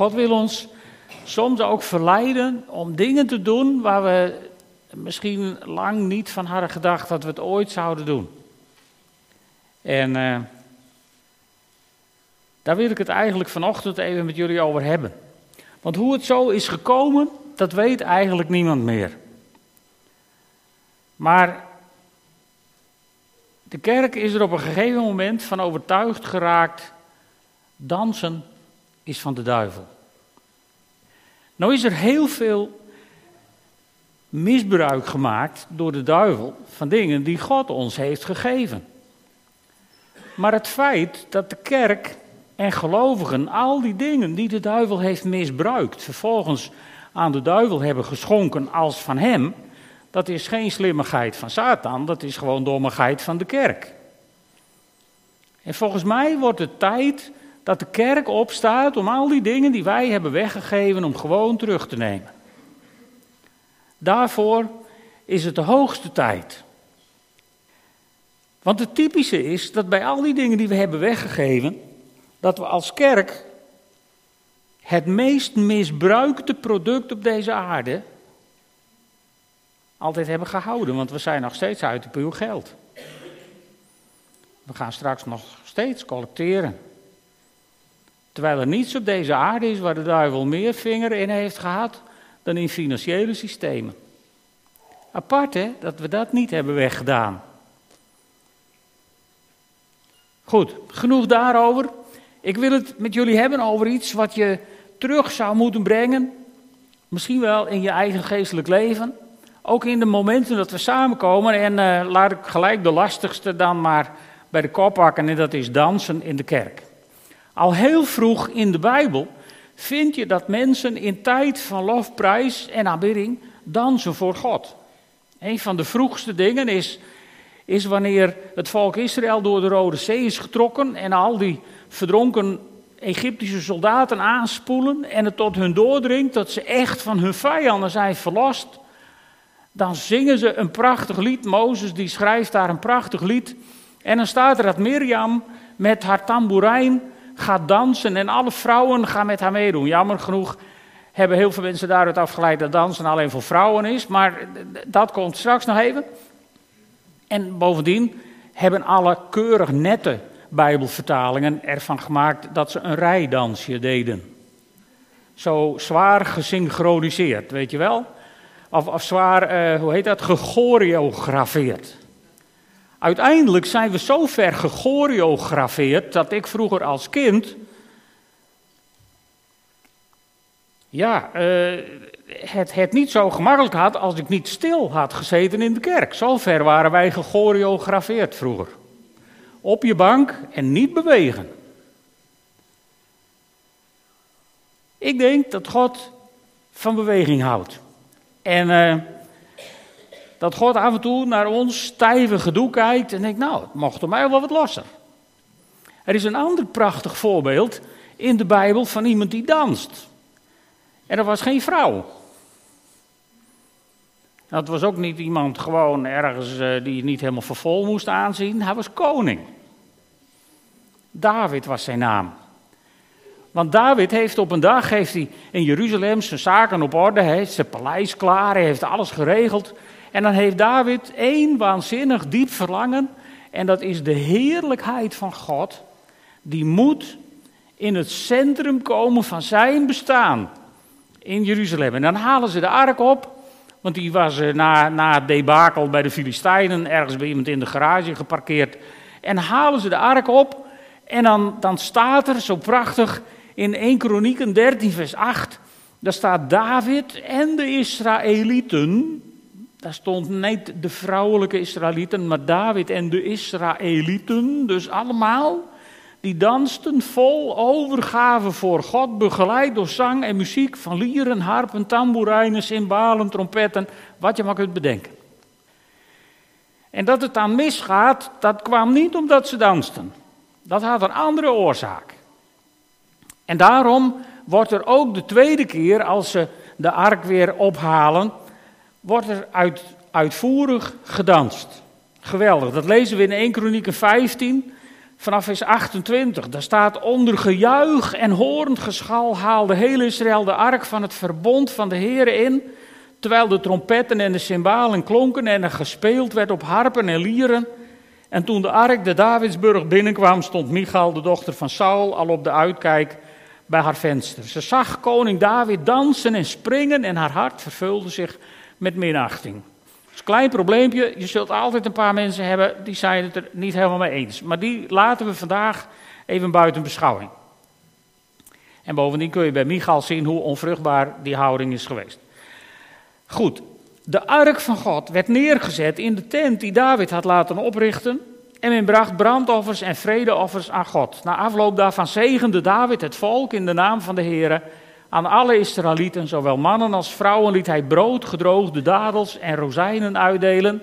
God wil ons soms ook verleiden om dingen te doen waar we misschien lang niet van hadden gedacht dat we het ooit zouden doen. En uh, daar wil ik het eigenlijk vanochtend even met jullie over hebben. Want hoe het zo is gekomen, dat weet eigenlijk niemand meer. Maar de kerk is er op een gegeven moment van overtuigd geraakt: dansen is van de duivel. Nou is er heel veel misbruik gemaakt door de duivel van dingen die God ons heeft gegeven. Maar het feit dat de kerk en gelovigen al die dingen die de duivel heeft misbruikt, vervolgens aan de duivel hebben geschonken als van hem, dat is geen slimmigheid van Satan, dat is gewoon dommigheid van de kerk. En volgens mij wordt het tijd dat de kerk opstaat om al die dingen die wij hebben weggegeven, om gewoon terug te nemen. Daarvoor is het de hoogste tijd. Want het typische is dat bij al die dingen die we hebben weggegeven, dat we als kerk het meest misbruikte product op deze aarde altijd hebben gehouden. Want we zijn nog steeds uit op uw geld. We gaan straks nog steeds collecteren. Terwijl er niets op deze aarde is waar de duivel meer vinger in heeft gehad dan in financiële systemen. Apart hè, dat we dat niet hebben weggedaan. Goed, genoeg daarover. Ik wil het met jullie hebben over iets wat je terug zou moeten brengen. Misschien wel in je eigen geestelijk leven. Ook in de momenten dat we samenkomen. En uh, laat ik gelijk de lastigste dan maar bij de kop pakken. En dat is dansen in de kerk. Al heel vroeg in de Bijbel vind je dat mensen in tijd van lofprijs en aanbidding dansen voor God. Een van de vroegste dingen is, is wanneer het volk Israël door de Rode Zee is getrokken en al die verdronken Egyptische soldaten aanspoelen en het tot hun doordringt dat ze echt van hun vijanden zijn verlost. Dan zingen ze een prachtig lied. Mozes die schrijft daar een prachtig lied. En dan staat er dat Mirjam met haar tamboerijn gaat dansen en alle vrouwen gaan met haar meedoen. Jammer genoeg hebben heel veel mensen daaruit afgeleid dat dansen alleen voor vrouwen is, maar dat komt straks nog even. En bovendien hebben alle keurig nette Bijbelvertalingen ervan gemaakt dat ze een rijdansje deden. Zo zwaar gesynchroniseerd, weet je wel? Of, of zwaar, uh, hoe heet dat, gechoreografeerd. Uiteindelijk zijn we zo ver gechoreografeerd dat ik vroeger als kind. Ja, uh, het, het niet zo gemakkelijk had als ik niet stil had gezeten in de kerk. Zo ver waren wij gechoreografeerd vroeger. Op je bank en niet bewegen. Ik denk dat God van beweging houdt. En uh, dat God af en toe naar ons stijve gedoe kijkt en denkt, nou, het mocht er mij wel wat losser. Er is een ander prachtig voorbeeld in de Bijbel van iemand die danst. En dat was geen vrouw. Dat was ook niet iemand gewoon ergens uh, die niet helemaal voor vol moest aanzien. Hij was koning. David was zijn naam. Want David heeft op een dag heeft hij in Jeruzalem zijn zaken op orde, hij heeft zijn paleis klaar, hij heeft alles geregeld. En dan heeft David één waanzinnig diep verlangen. En dat is de heerlijkheid van God. Die moet in het centrum komen van zijn bestaan in Jeruzalem. En dan halen ze de ark op. Want die was eh, na, na het debakel bij de Filistijnen ergens bij iemand in de garage geparkeerd. En halen ze de ark op. En dan, dan staat er zo prachtig in 1 Kronieken 13 vers 8. Daar staat David en de Israëlieten daar stond niet de vrouwelijke Israëlieten, maar David en de Israëlieten, dus allemaal, die dansten vol overgave voor God, begeleid door zang en muziek van lieren, harpen, tamboerijnen, cymbalen, trompetten, wat je maar kunt bedenken. En dat het dan misgaat, dat kwam niet omdat ze dansten. Dat had een andere oorzaak. En daarom wordt er ook de tweede keer, als ze de ark weer ophalen, wordt er uit, uitvoerig gedanst. Geweldig, dat lezen we in 1 Kronieken 15, vanaf vers 28. Daar staat onder gejuich en horend geschal haalde heel Israël de ark van het verbond van de Heeren in, terwijl de trompetten en de cymbalen klonken en er gespeeld werd op harpen en lieren. En toen de ark de Davidsburg binnenkwam, stond Michal, de dochter van Saul, al op de uitkijk bij haar venster. Ze zag koning David dansen en springen en haar hart vervulde zich met minachting. Dat is een klein probleempje. Je zult altijd een paar mensen hebben die zijn het er niet helemaal mee eens. Maar die laten we vandaag even buiten beschouwing. En bovendien kun je bij Michal zien hoe onvruchtbaar die houding is geweest. Goed, de ark van God werd neergezet in de tent die David had laten oprichten. En men bracht brandoffers en vredeoffers aan God. Na afloop daarvan zegende David het volk in de naam van de Heer. Aan alle Israëlieten, zowel mannen als vrouwen, liet hij brood, gedroogde dadels en rozijnen uitdelen.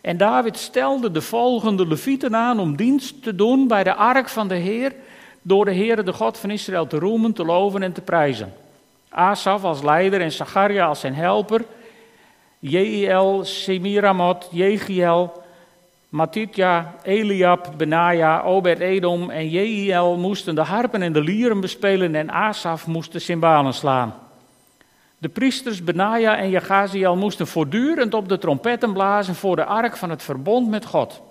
En David stelde de volgende levieten aan om dienst te doen bij de ark van de Heer, door de Heere de God van Israël te roemen, te loven en te prijzen. Asaf als leider en Zacharia als zijn helper, Jeiel, Semiramot, Jegiel, Matitja, Eliab, Benaja, Obed-Edom en Jehiel moesten de harpen en de lieren bespelen en Asaf moest de cymbalen slaan. De priesters Benaja en Jagaziel moesten voortdurend op de trompetten blazen voor de ark van het verbond met God.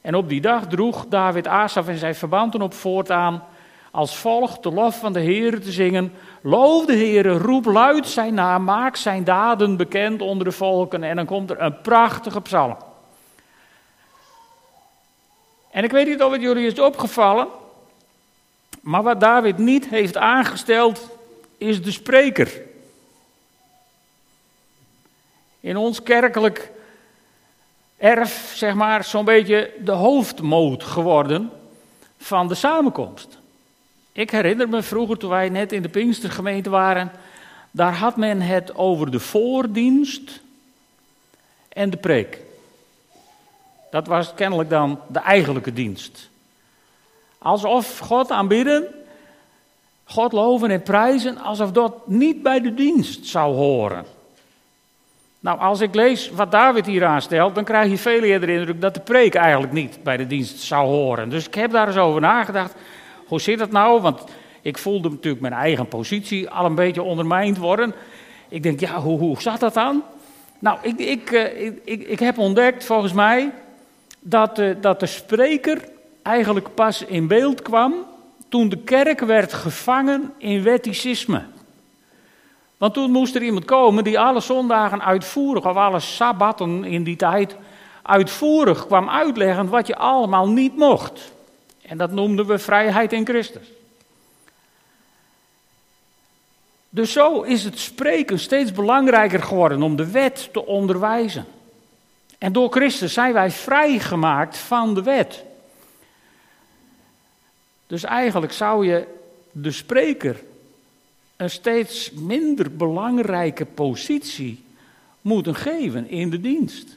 En op die dag droeg David Asaf en zijn verbanden op voortaan als volgt de lof van de Heer te zingen. Loof de Heer, roep luid zijn naam, maak zijn daden bekend onder de volken. En dan komt er een prachtige psalm. En ik weet niet of het jullie is opgevallen, maar wat David niet heeft aangesteld, is de spreker. In ons kerkelijk erf, zeg maar, zo'n beetje de hoofdmoot geworden van de samenkomst. Ik herinner me vroeger, toen wij net in de Pinkstergemeente waren, daar had men het over de voordienst en de preek. Dat was kennelijk dan de eigenlijke dienst. Alsof God aanbidden, God loven en prijzen, alsof dat niet bij de dienst zou horen. Nou, als ik lees wat David hier aanstelt, dan krijg je veel eerder de indruk dat de preek eigenlijk niet bij de dienst zou horen. Dus ik heb daar eens over nagedacht. Hoe zit dat nou? Want ik voelde natuurlijk mijn eigen positie al een beetje ondermijnd worden. Ik denk, ja, hoe, hoe zat dat dan? Nou, ik, ik, eh, ik, ik, ik heb ontdekt, volgens mij, dat de, dat de spreker eigenlijk pas in beeld kwam toen de kerk werd gevangen in wetticisme. Want toen moest er iemand komen die alle zondagen uitvoerig, of alle sabbatten in die tijd, uitvoerig kwam uitleggen wat je allemaal niet mocht. En dat noemden we vrijheid in Christus. Dus zo is het spreken steeds belangrijker geworden om de wet te onderwijzen. En door Christus zijn wij vrijgemaakt van de wet. Dus eigenlijk zou je de spreker een steeds minder belangrijke positie moeten geven in de dienst.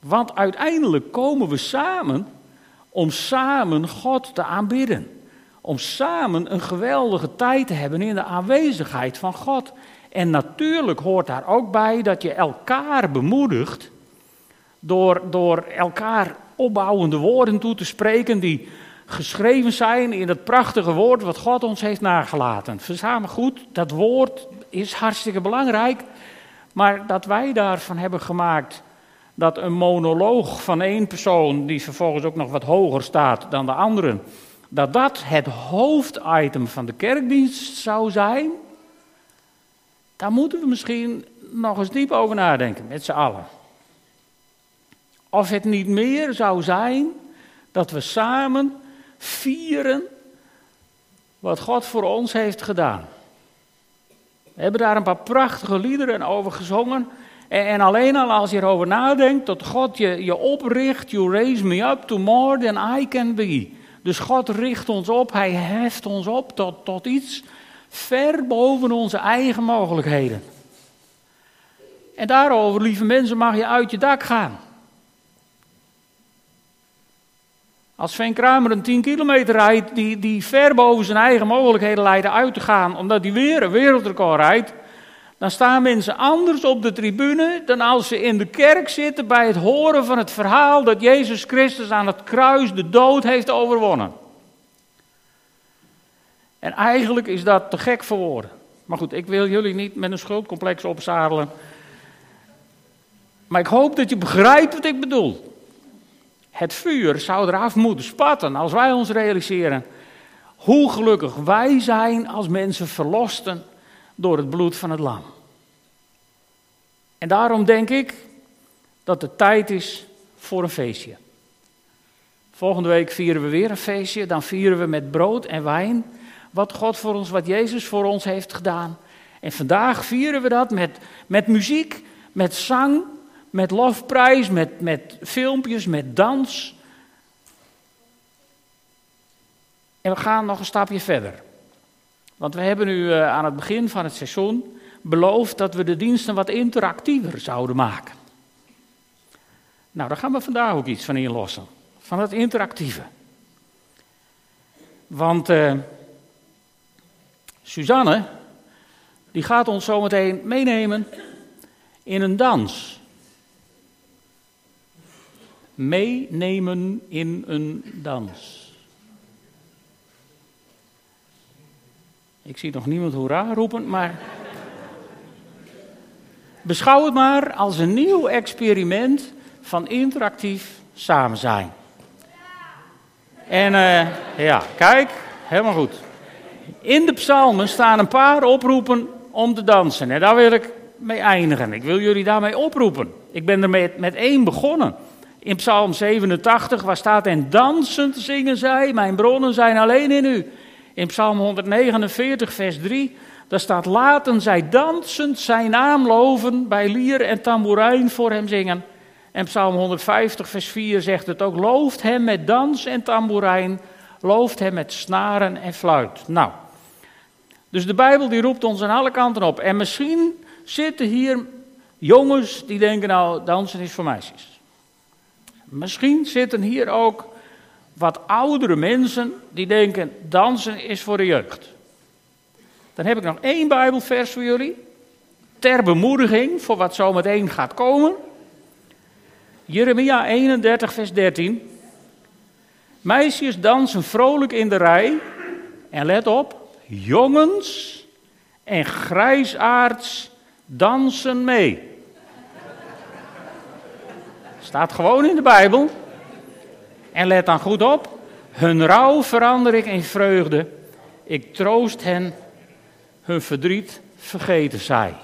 Want uiteindelijk komen we samen om samen God te aanbidden. Om samen een geweldige tijd te hebben in de aanwezigheid van God. En natuurlijk hoort daar ook bij dat je elkaar bemoedigt door, door elkaar opbouwende woorden toe te spreken die geschreven zijn in het prachtige woord wat God ons heeft nagelaten. Verzamen goed, dat woord is hartstikke belangrijk, maar dat wij daarvan hebben gemaakt dat een monoloog van één persoon, die vervolgens ook nog wat hoger staat dan de anderen, dat dat het hoofditem van de kerkdienst zou zijn, daar moeten we misschien nog eens diep over nadenken met z'n allen. Of het niet meer zou zijn dat we samen vieren wat God voor ons heeft gedaan. We hebben daar een paar prachtige liederen over gezongen. En, alleen al als je erover nadenkt, dat God je, je opricht, you raise me up to more than I can be. Dus God richt ons op, Hij heft ons op tot, tot iets ver boven onze eigen mogelijkheden. En daarover, lieve mensen, mag je uit je dak gaan. Als Sven Kramer een 10 kilometer rijdt die, die ver boven zijn eigen mogelijkheden leidt uit te gaan, omdat hij weer een wereldrecord rijdt, dan staan mensen anders op de tribune dan als ze in de kerk zitten bij het horen van het verhaal dat Jezus Christus aan het kruis de dood heeft overwonnen. En eigenlijk is dat te gek voor woorden. Maar goed, ik wil jullie niet met een schuldcomplex opzadelen. Maar ik hoop dat je begrijpt wat ik bedoel. Het vuur zou eraf moeten spatten als wij ons realiseren hoe gelukkig wij zijn als mensen verlosten door het bloed van het lam. En daarom denk ik dat het tijd is voor een feestje. Volgende week vieren we weer een feestje. Dan vieren we met brood en wijn wat God voor ons, wat Jezus voor ons heeft gedaan. En vandaag vieren we dat met, met muziek, met zang, met lofprijs, met, met filmpjes, met dans. En we gaan nog een stapje verder. Want we hebben nu eh, aan het begin van het seizoen beloofd dat we de diensten wat interactiever zouden maken. Nou, daar gaan we vandaag ook iets van inlossen. Van het interactieve. Want uh, Suzanne, die gaat ons zometeen meenemen in een dans. Meenemen in een dans. Ik zie nog niemand hoera roepen, maar. Beschouw het maar als een nieuw experiment van interactief samen zijn. En uh, ja, kijk, helemaal goed. In de psalmen staan een paar oproepen om te dansen. En daar wil ik mee eindigen. Ik wil jullie daarmee oproepen. Ik ben er met, één begonnen. In Psalm 87, waar staat: En dansend zingen zij, mijn bronnen zijn alleen in u. In Psalm 149, vers 3, daar staat: Laten zij dansend zijn naam loven, bij lier en tamboerijn voor hem zingen. En Psalm 150, vers 4 zegt het ook: Looft hem met dans en tamboerijn, looft hem met snaren en fluit. Nou, dus de Bijbel die roept ons aan alle kanten op. En misschien zitten hier jongens die denken: Nou, dansen is voor meisjes. Misschien zitten hier ook wat oudere mensen die denken dansen is voor de jeugd. Dan heb ik nog één Bijbelvers voor jullie. Ter bemoediging voor wat zo meteen gaat komen. Jeremia 31, vers 13. Meisjes dansen vrolijk in de rij. En let op, jongens en grijsaards dansen mee. Staat gewoon in de Bijbel. En let dan goed op, hun rouw verander ik in vreugde. Ik troost hen, hun verdriet vergeten zij.